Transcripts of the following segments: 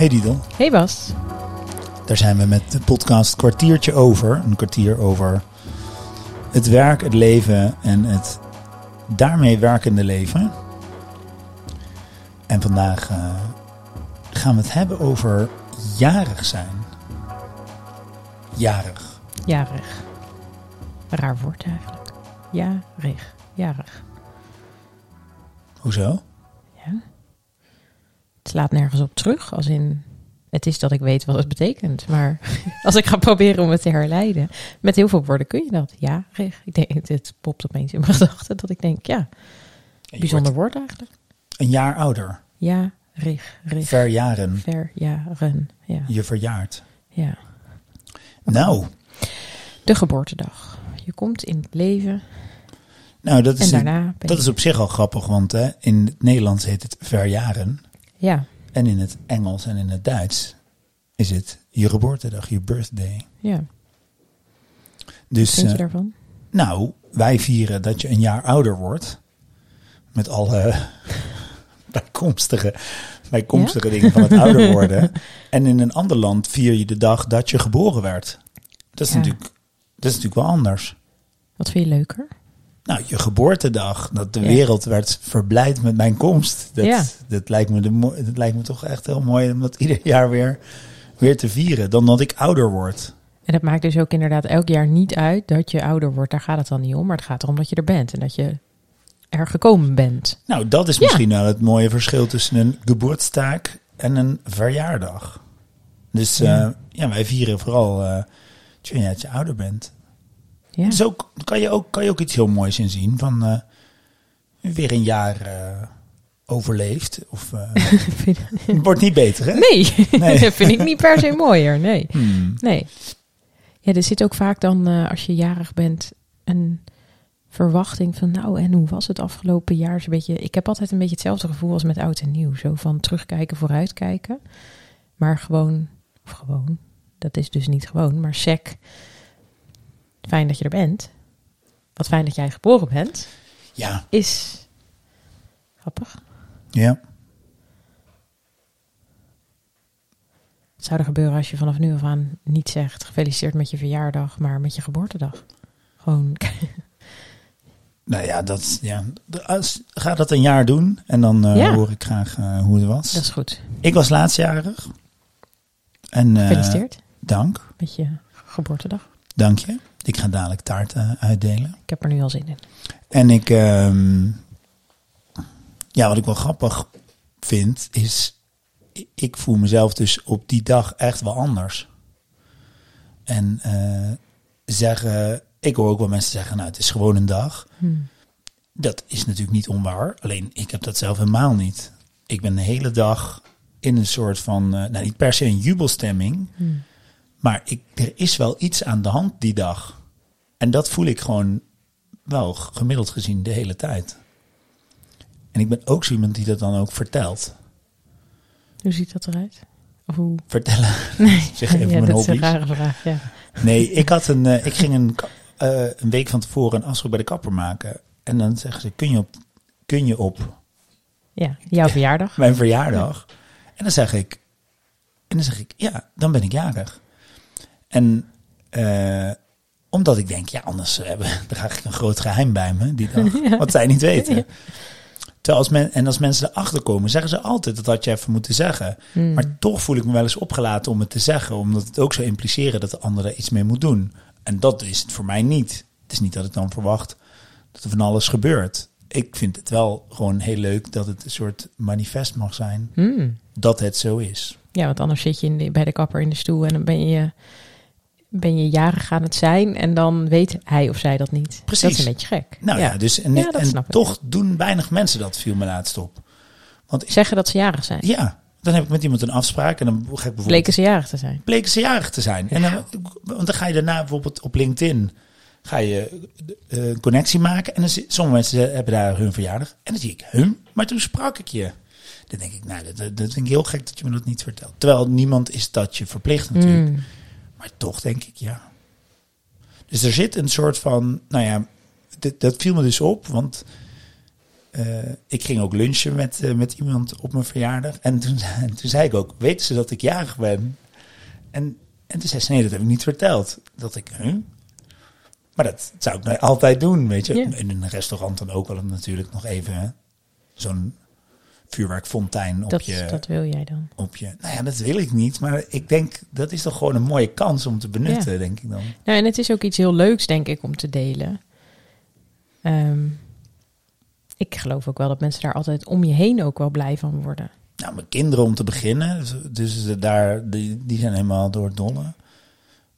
Hey Didel, Hey Bas. daar zijn we met de podcast Kwartiertje Over. Een kwartier over het werk, het leven en het daarmee werkende leven. En vandaag eh, gaan we het hebben over jarig zijn. Jarig. Jarig. Raar woord eigenlijk. Jarig. Jarig. Hoezo? Het slaat nergens op terug, als in... Het is dat ik weet wat het betekent, maar als ik ga proberen om het te herleiden, met heel veel woorden kun je dat. Ja, rig. Ik denk, het popt opeens in mijn gedachten dat ik denk, ja, bijzonder woord eigenlijk. Een jaar ouder. Ja, rig, rig. Verjaren. Verjaren. Ja, Je verjaart. ja. Nou, De geboortedag. Je komt in het leven nou dat, is, dat is op zich al grappig, want hè, in het Nederlands heet het verjaren. Ja, En in het Engels en in het Duits is het je geboortedag, je birthday. ja. Dus, Wat vind je eh, daarvan? nou, wij vieren dat je een jaar ouder wordt. Met alle bijkomstige, bijkomstige dingen van het ouder worden. En in een ander land vier je de dag dat je geboren werd. Dat is, Ja. natuurlijk, dat is natuurlijk wel anders. Wat vind je leuker? Nou, je geboortedag, dat de Ja. wereld werd verblijd met mijn komst. Dat, Ja. dat, lijkt me de, dat lijkt me toch echt heel mooi om dat ieder jaar weer, weer te vieren. Dan dat ik ouder word. En dat maakt dus ook inderdaad elk jaar niet uit dat je ouder wordt. Daar gaat het dan niet om. Maar het gaat erom dat je er bent. En dat je er gekomen bent. Nou, dat is misschien wel het mooie verschil tussen een geboortstaak en een verjaardag. Dus Ja. ja, ja wij vieren vooral eh tja, dat je ouder bent. Ja. Dus ook, kan, je ook, kan je ook iets heel moois in zien van eh, weer een jaar eh, overleefd. Of het wordt niet beter, hè? nee, Nee. dat vind ik niet per se mooier. Nee. Hmm. nee. Ja, er zit ook vaak dan, als je jarig bent, een verwachting van... Nou, en hoe was het afgelopen jaar? Is een beetje, ik heb altijd een beetje hetzelfde gevoel als met oud en nieuw. Zo van terugkijken, vooruitkijken. Maar gewoon, of gewoon, dat is dus niet gewoon, maar sec. Fijn dat je er bent. Wat fijn dat jij geboren bent. Ja, Is grappig. ja. Wat zou er gebeuren als je vanaf nu af aan niet zegt gefeliciteerd met je verjaardag, maar met je geboortedag? Gewoon, Nou ja, dat, ja. Als, ga dat een jaar doen en dan eh, Ja. hoor ik graag eh, hoe het was. dat is goed. Ik was laatstjarig. En, eh, Gefeliciteerd Dank, met je geboortedag. dank je. Ik ga dadelijk taart eh, uitdelen. Ik heb er nu al zin in. En ik, ehm, ja, wat ik wel grappig vind, is, ik voel mezelf dus op die dag echt wel anders. En eh, zeggen, ik hoor ook wel mensen zeggen, nou, het is gewoon een dag. Hmm. Dat is natuurlijk niet onwaar. Alleen ik heb dat zelf helemaal niet. Ik ben de hele dag in een soort van, eh, nou niet per se een jubelstemming, Hmm. maar ik, er is wel iets aan de hand die dag. En dat voel ik gewoon wel gemiddeld gezien de hele tijd. En ik ben ook zo iemand die dat dan ook vertelt. Hoe ziet dat eruit? Of hoe? Vertellen, Nee, zeg even ja, mijn dat is een hobby's. rare vraag. Ja. Nee, ik, had een, eh, ik ging een, eh, een week van tevoren een afspraak bij de kapper maken. En dan zeggen ze, kun je op, kun je op ja, jouw verjaardag. mijn verjaardag? En dan zeg ik, en dan zeg ik, ja, dan ben ik jarig. En eh, omdat ik denk, ja, anders hebben, draag ik een groot geheim bij me die dag. Wat zij niet weten. Terwijl als men, en als mensen erachter komen, zeggen ze altijd dat had je even moeten zeggen. Hmm. Maar toch voel ik me wel eens opgelaten om het te zeggen, omdat het ook zou impliceren dat de ander er iets mee moet doen. En dat is het voor mij niet. Het is niet dat ik dan verwacht dat er van alles gebeurt. Ik vind het wel gewoon heel leuk dat het een soort manifest mag zijn Hmm. dat het zo is. Ja, want anders zit je in de- bij de kapper in de stoel en dan ben je, ben je jarig aan het zijn en dan weet hij of zij dat niet. Precies. Dat is een beetje gek. Nou ja, dus en, Ja, dat en snap ik. toch doen weinig mensen dat, viel me laatst op. Want Zeggen dat ze jarig zijn. ja, dan heb ik met iemand een afspraak en dan ga ik bijvoorbeeld Bleken ze jarig te zijn. bleken ze jarig te zijn. En dan, want dan ga je daarna bijvoorbeeld op LinkedIn ga je eh, een connectie maken. En dan sommige mensen hebben daar hun verjaardag. En dan zie ik, hun, maar toen sprak ik je. Dan denk ik, nou, dat, dat vind ik heel gek dat je me dat niet vertelt. Terwijl niemand is dat je verplicht natuurlijk. Hmm. Maar toch denk ik, ja. Dus er zit een soort van, nou ja, dit, dat viel me dus op. Want eh, ik ging ook lunchen met, eh, met iemand op mijn verjaardag. En toen, en toen zei ik ook, weten ze dat ik jarig ben? En, en toen zei ze, nee, dat heb ik niet verteld. Dat ik, huh? Maar dat zou ik nou altijd doen, weet je. Ja. In een restaurant dan ook wel natuurlijk nog even zo'n vuurwerkfontein op Dat, je... dat wil jij dan. op je. Nou ja, dat wil ik niet. Maar ik denk, dat is toch gewoon een mooie kans om te benutten, Ja. denk ik dan. Nou, en het is ook iets heel leuks, denk ik, om te delen. Ehm, ik geloof ook wel dat mensen daar altijd om je heen ook wel blij van worden. Nou, mijn kinderen om te beginnen. Dus, dus daar, die, die zijn helemaal door het dolle.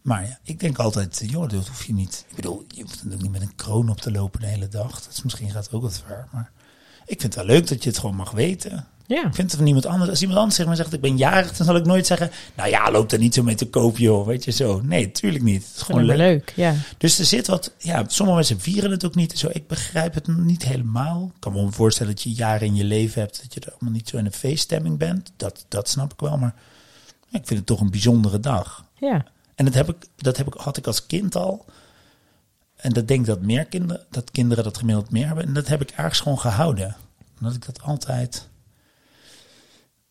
Maar ja, ik denk altijd, joh, dat hoef je niet. Ik bedoel, je hoeft natuurlijk niet met een kroon op te lopen de hele dag. Dat is misschien gaat ook wat ver. Maar ik vind het wel leuk dat je het gewoon mag weten. Ja, Ik vind het van niemand anders. Als iemand anders tegen me zegt, ik ben jarig, dan zal ik nooit zeggen, nou ja, loop er niet zo mee te koop, joh. Weet je zo. Nee, tuurlijk niet. Het is gewoon leuk. leuk. Ja. Dus er zit wat, ja, sommige mensen vieren het ook niet. Zo, ik begrijp het niet helemaal. Ik kan me wel voorstellen dat je jaren in je leven hebt dat je er allemaal niet zo in een feeststemming bent. Dat, dat snap ik wel, maar ja, ik vind het toch een bijzondere dag. ja. En dat, heb ik, dat heb ik, had ik als kind al. En dat denk ik dat meer kinderen, dat kinderen dat gemiddeld meer hebben. En dat heb ik ergens gewoon gehouden. Omdat ik dat altijd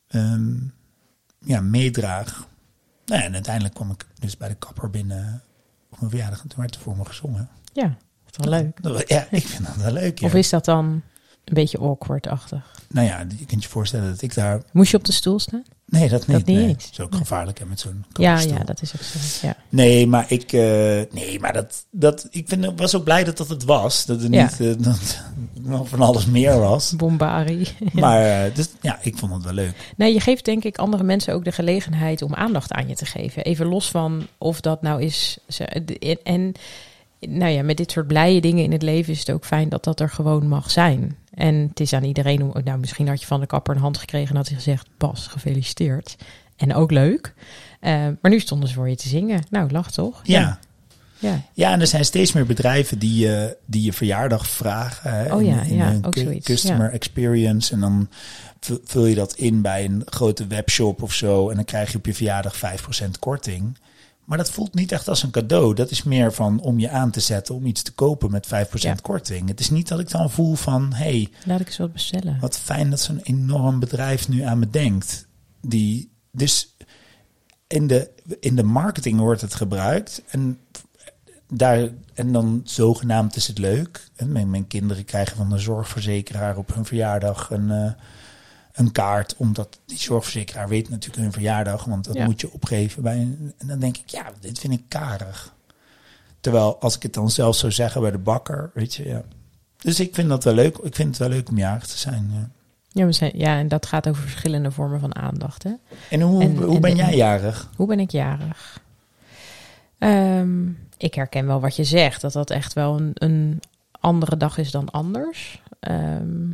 ehm, ja, meedraag. Nou ja, en uiteindelijk kwam ik dus bij de kapper binnen op mijn verjaardag. En toen werd er voor me gezongen. Ja, dat is wel leuk. Dat Ja, ik vind dat wel leuk. Ja. Of is dat dan een beetje awkward-achtig? Nou ja, je kunt je voorstellen dat ik daar... Moest je op de stoel staan? Nee, dat niet. Dat niet nee. eens. Dat is ook gevaarlijk hè, met zo'n Ja, ja, dat is ook zo. Ja. Nee, maar ik, eh, nee, maar dat, dat, ik vind, was ook blij dat dat het was. Dat er Ja. niet eh, dat van alles meer was. Bombari. Maar eh, dus, ja, ik vond het wel leuk. Nee, je geeft denk ik andere mensen ook de gelegenheid om aandacht aan je te geven. Even los van of dat nou is. En nou ja, met dit soort blije dingen in het leven is het ook fijn dat dat er gewoon mag zijn. En het is aan iedereen om. Nou, misschien had je van de kapper een hand gekregen en had hij gezegd: Bas, gefeliciteerd. En ook leuk. Eh, maar nu stonden ze voor je te zingen. Nou, lach toch? Ja. Ja. ja, en er zijn steeds meer bedrijven die, je die je verjaardag vragen. Hè, Oh ja, in, in ja, ook zoiets, Customer experience. En dan vul je dat in bij een grote webshop of zo. En dan krijg je op je verjaardag 5% korting. Maar dat voelt niet echt als een cadeau. Dat is meer van om je aan te zetten om iets te kopen met 5% Ja. korting. Het is niet dat ik dan voel van, hey, Laat ik eens wat bestellen. wat fijn dat zo'n enorm bedrijf nu aan me denkt. Die, dus in de, in de marketing wordt het gebruikt. En, daar, en dan zogenaamd is het leuk. En mijn, mijn kinderen krijgen van de zorgverzekeraar op hun verjaardag een, eh, een kaart. Omdat die zorgverzekeraar weet natuurlijk hun verjaardag. Want dat Ja. moet je opgeven. Bij een, en dan denk ik, ja, dit vind ik karig. Terwijl als ik het dan zelf zou zeggen bij de bakker, weet je, ja. Dus ik vind dat wel leuk. Ik vind het wel leuk om jarig te zijn. Ja. Ja, we zijn, ja, en dat gaat over verschillende vormen van aandacht. Hè? En hoe, En- hoe en- ben en- jij jarig? Hoe ben ik jarig? Ehm, ik herken wel wat je zegt, dat dat echt wel een, een andere dag is dan anders. Ehm,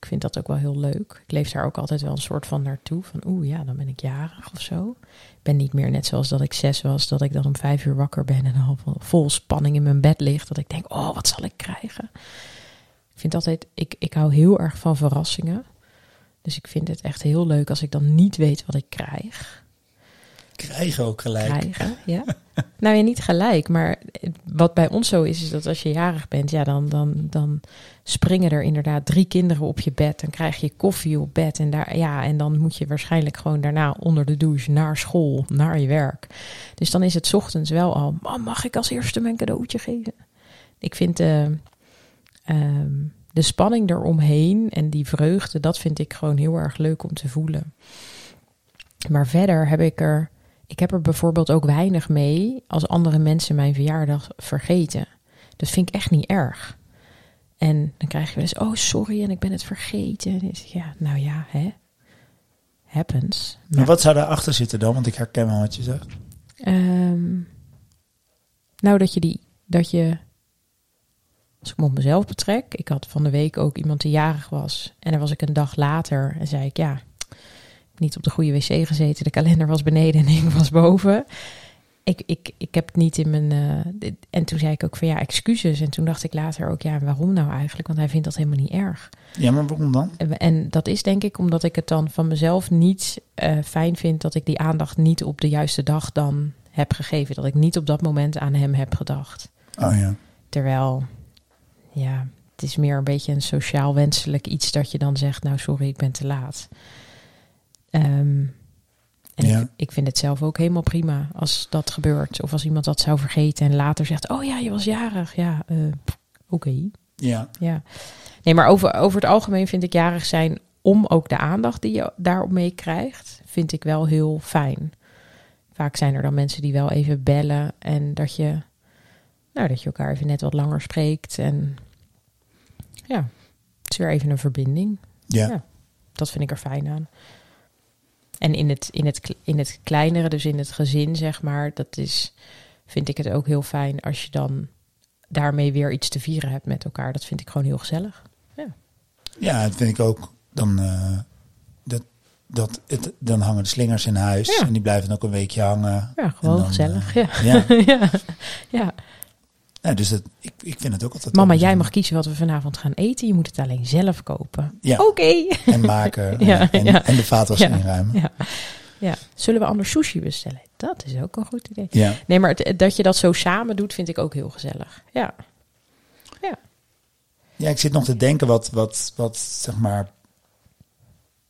ik vind dat ook wel heel leuk. Ik leef daar ook altijd wel een soort van naartoe. Van oeh, ja, dan ben ik jarig of zo. Ik ben niet meer net zoals dat ik zes was, dat ik dan om vijf uur wakker ben en al vol- spanning in mijn bed lig. Dat ik denk, oh, wat zal ik krijgen? Ik vind altijd, ik, ik hou heel erg van verrassingen. Dus ik vind het echt heel leuk als ik dan niet weet wat ik krijg Krijgen ook gelijk. Ja. nou ja, niet gelijk. Maar wat bij ons zo is, is dat als je jarig bent, ja, dan, dan, dan springen er inderdaad drie kinderen op je bed. Dan krijg je koffie op bed. En, daar, ja, en dan moet je waarschijnlijk gewoon daarna onder de douche naar school, naar je werk. Dus dan is het ochtends wel al, "Mam, mag ik als eerste mijn cadeautje geven? Ik vind eh, ehm, de spanning eromheen en die vreugde, dat vind ik gewoon heel erg leuk om te voelen. Maar verder heb ik er ik heb er bijvoorbeeld ook weinig mee als andere mensen mijn verjaardag vergeten. Dat vind ik echt niet erg. En dan krijg je wel eens, oh sorry, en ik ben het vergeten. Het, ja, nou ja, hè. Happens. Maar wat zou daarachter zitten dan? Want ik herken wel wat je zegt. Ehm, nou, dat je die, dat je, als ik me op mezelf betrek, ik had van de week ook iemand die jarig was. En dan was ik een dag later en zei ik, ja, niet op de goede wc gezeten. De kalender was beneden en ik was boven. Ik, ik, ik heb het niet in mijn. eh, en toen zei ik ook van ja, excuses. En toen dacht ik later ook, ja, waarom nou eigenlijk? Want hij vindt dat helemaal niet erg. Ja, maar waarom dan? En- En dat is denk ik omdat ik het dan van mezelf niet eh, fijn vind dat ik die aandacht niet op de juiste dag dan heb gegeven. Dat ik niet op dat moment aan hem heb gedacht. Oh ja. Terwijl, ja, het is meer een beetje een sociaal wenselijk iets dat je dan zegt, nou sorry, ik ben te laat. Ehm, en Ja. ik, ik vind het zelf ook helemaal prima als dat gebeurt. Of als iemand dat zou vergeten en later zegt, oh ja, je was jarig. Ja, eh, oké. Ja, Ja. Nee, maar over, over het algemeen vind ik jarig zijn om ook de aandacht die je daarop meekrijgt, vind ik wel heel fijn. Vaak zijn er dan mensen die wel even bellen en dat je, nou, dat je elkaar even net wat langer spreekt. En ja, het is weer even een verbinding. ja. Ja. Dat vind ik er fijn aan. En in het, in, het, in het kleinere, dus in het gezin, zeg maar, dat is, vind ik het ook heel fijn als je dan daarmee weer iets te vieren hebt met elkaar. Dat vind ik gewoon heel gezellig. Ja, dat vind ik ook. Dan, eh, dat, dat het, dan hangen de slingers in huis Ja. en die blijven ook een weekje hangen. Ja, gewoon dan, gezellig. eh, ja. Ja, ja. Ja. ja, dus dat, ik, ik vind het ook altijd. Mama, jij mag kiezen wat we vanavond gaan eten. Je moet het alleen zelf kopen. Ja. Oké. En maken Ja, en, ja. en de vaatwas Ja. inruimen. Ja. ja. Zullen we anders sushi bestellen? Dat is ook een goed idee. Ja. Nee, maar het- dat je dat zo samen doet, vind ik ook heel gezellig. Ja. Ja, ik zit nog te denken wat, wat, wat zeg maar.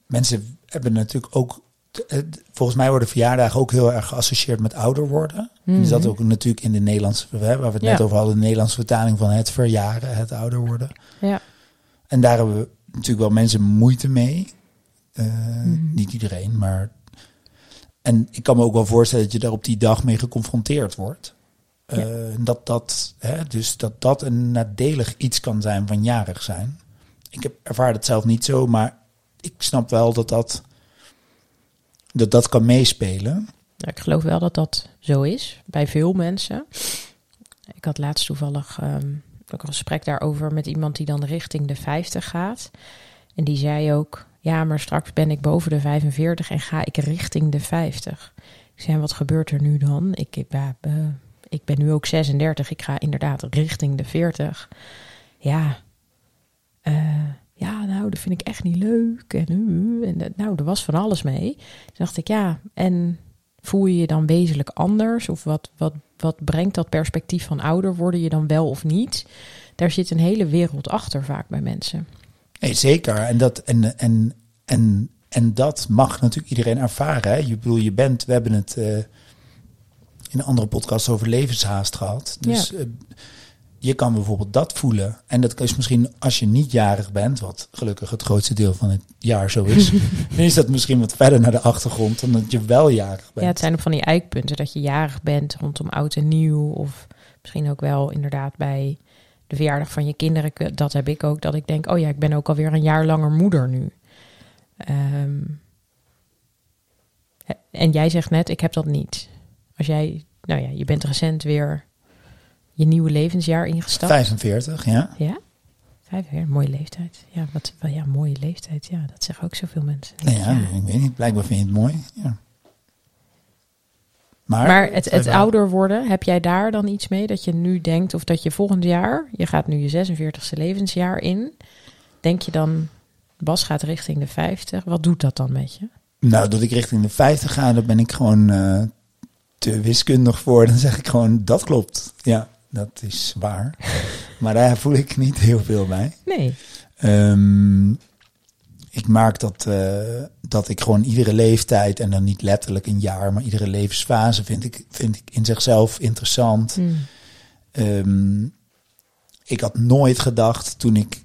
Mensen hebben natuurlijk ook. Eh, Volgens mij worden verjaardagen ook heel erg geassocieerd met ouder worden. Mhm. Dus dat ook natuurlijk in de Nederlandse, waar we het net over hadden, de Nederlandse vertaling van het verjaren, het ouder worden. Ja. En daar hebben we natuurlijk wel mensen moeite mee. Eh, Mhm. Niet iedereen, maar. En ik kan me ook wel voorstellen dat je daar op die dag mee geconfronteerd wordt. Eh, dat, dat, hè, dus dat dat een nadelig iets kan zijn van jarig zijn. Ik heb, ervaar het zelf niet zo, maar ik snap wel dat dat, dat, dat kan meespelen. Ik geloof wel dat dat zo is bij veel mensen. Ik had laatst toevallig ehm, ook een gesprek daarover met iemand die dan richting de 50 gaat. En die zei ook: Ja, maar straks ben ik boven de 45 en ga ik richting de 50. Ik zei: "En Wat gebeurt er nu dan? Ik, ik, eh, ik ben nu ook 36. Ik ga inderdaad richting de 40. Ja, eh, ja, nou, dat vind ik echt niet leuk. En, eh, en eh, nou, er was van alles mee. Toen dacht ik: Ja, en voel je je dan wezenlijk anders? Of wat, wat, wat brengt dat perspectief van ouder worden je dan wel of niet? Daar zit een hele wereld achter vaak bij mensen. Nee, zeker. En dat, en, en, en, en dat mag natuurlijk iedereen ervaren. Hè? Je, bedoel, je bent, we hebben het eh, in een andere podcast over levenshaast gehad. Dus eh, je kan bijvoorbeeld dat voelen. En dat is misschien als je niet jarig bent, wat gelukkig het grootste deel van het jaar zo is, dan is dat misschien wat verder naar de achtergrond dan dat je wel jarig bent. Ja, het zijn ook van die eikpunten dat je jarig bent rondom oud en nieuw. Of misschien ook wel inderdaad bij de verjaardag van je kinderen. Dat heb ik ook, dat ik denk, oh ja, ik ben ook alweer een jaar langer moeder nu. Ehm, en jij zegt net, ik heb dat niet. Als jij, nou ja, je bent recent weer je nieuwe levensjaar ingestapt. 45, ja. Ja? Vijf jaar, mooie leeftijd. Ja, wat, wel, ja, mooie leeftijd. Ja, dat zeggen ook zoveel mensen. Nou ja, ik weet niet. Blijkbaar vind je het mooi. Ja. Maar, Maar het, het ouder worden, heb jij daar dan iets mee? Dat je nu denkt, of dat je volgend jaar, je gaat nu je 46e levensjaar in. Denk je dan, Bas gaat richting de 50. Wat doet dat dan met je? Nou, dat ik richting de 50 ga, daar ben ik gewoon eh, te wiskundig voor. Dan zeg ik gewoon, dat klopt. Ja, dat is waar. maar daar voel ik niet heel veel bij. Nee. Ehm, ik maak dat, eh, dat ik gewoon iedere leeftijd, en dan niet letterlijk een jaar, maar iedere levensfase vind ik, vind ik in zichzelf interessant. Hm. Ehm, ik had nooit gedacht toen ik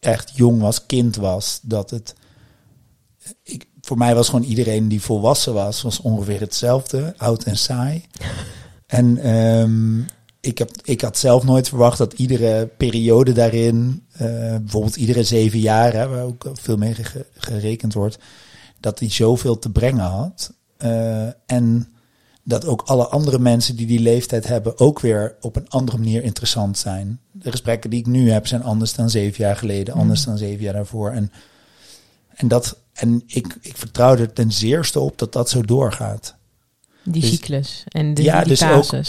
echt jong was, kind was, dat het. Ik, voor mij was gewoon iedereen die volwassen was, was ongeveer hetzelfde, oud en saai. En ehm, ik, heb, ik had zelf nooit verwacht dat iedere periode daarin, eh, bijvoorbeeld iedere zeven jaar, hè, waar ook veel mee ge- gerekend wordt, dat die zoveel te brengen had. Eh, en dat ook alle andere mensen die die leeftijd hebben ook weer op een andere manier interessant zijn. De gesprekken die ik nu heb zijn anders dan zeven jaar geleden, anders dan zeven jaar daarvoor. En, en, dat, en ik, ik vertrouw er ten zeerste op dat dat zo doorgaat. Die Dus- cyclus en de, Ja, die dus ook-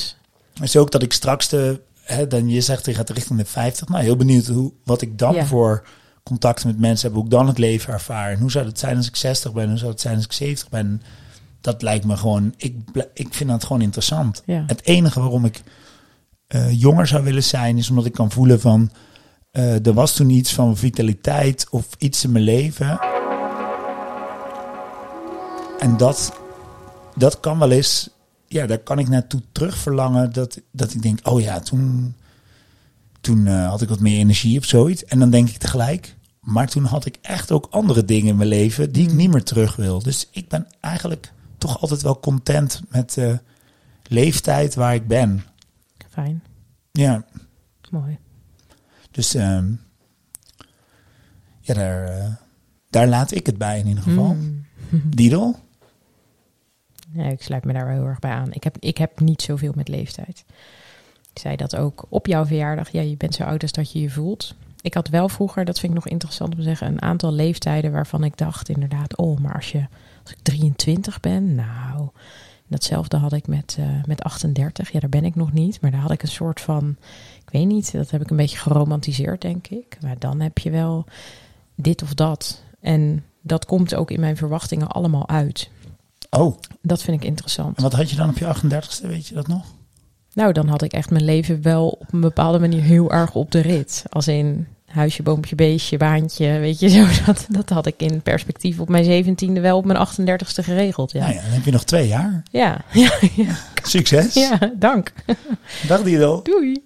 Dus ook dat ik straks de, hè, dan je zegt je gaat richting de 50. Nou, heel benieuwd hoe, wat ik dan Ja. voor contacten met mensen heb, hoe ik dan het leven ervaar. En hoe zou het zijn als ik 60 ben, hoe zou het zijn als ik 70 ben. Dat lijkt me gewoon, ik, ik vind dat gewoon interessant. Ja. Het enige waarom ik eh, jonger zou willen zijn, is omdat ik kan voelen van, eh, er was toen iets van vitaliteit of iets in mijn leven. En dat, dat kan wel eens, ja, daar kan ik naartoe terug verlangen. Dat, dat ik denk, oh ja, toen, toen eh, had ik wat meer energie of zoiets. En dan denk ik tegelijk, maar toen had ik echt ook andere dingen in mijn leven die ik niet meer terug wil. Dus ik ben eigenlijk toch altijd wel content met de leeftijd waar ik ben. Fijn, Ja, mooi. dus ehm, ja, daar, eh, daar laat ik het bij in ieder geval. Mm. Didel? Ja, ik sluit me daar wel heel erg bij aan. Ik heb, ik heb niet zoveel met leeftijd. Ik zei dat ook op jouw verjaardag. Ja, je bent zo oud als dat je je voelt. Ik had wel vroeger, dat vind ik nog interessant om te zeggen, een aantal leeftijden waarvan ik dacht inderdaad, oh, maar als, je, als ik 23 ben, nou, datzelfde had ik met, eh, met 38. Ja, daar ben ik nog niet, maar daar had ik een soort van, ik weet niet, dat heb ik een beetje geromantiseerd, denk ik. Maar dan heb je wel dit of dat. En dat komt ook in mijn verwachtingen allemaal uit. Oh, Dat vind ik interessant. en wat had je dan op je 38ste, weet je dat nog? Nou, dan had ik echt mijn leven wel op een bepaalde manier heel erg op de rit. Als in huisje, boompje, beestje, baantje, weet je zo. Dat, dat had ik in perspectief op mijn zeventiende wel op mijn 38ste geregeld. Ja, Nou ja, dan heb je nog twee jaar. ja, ja, ja, Succes. ja dank. Dag Didel. Doei.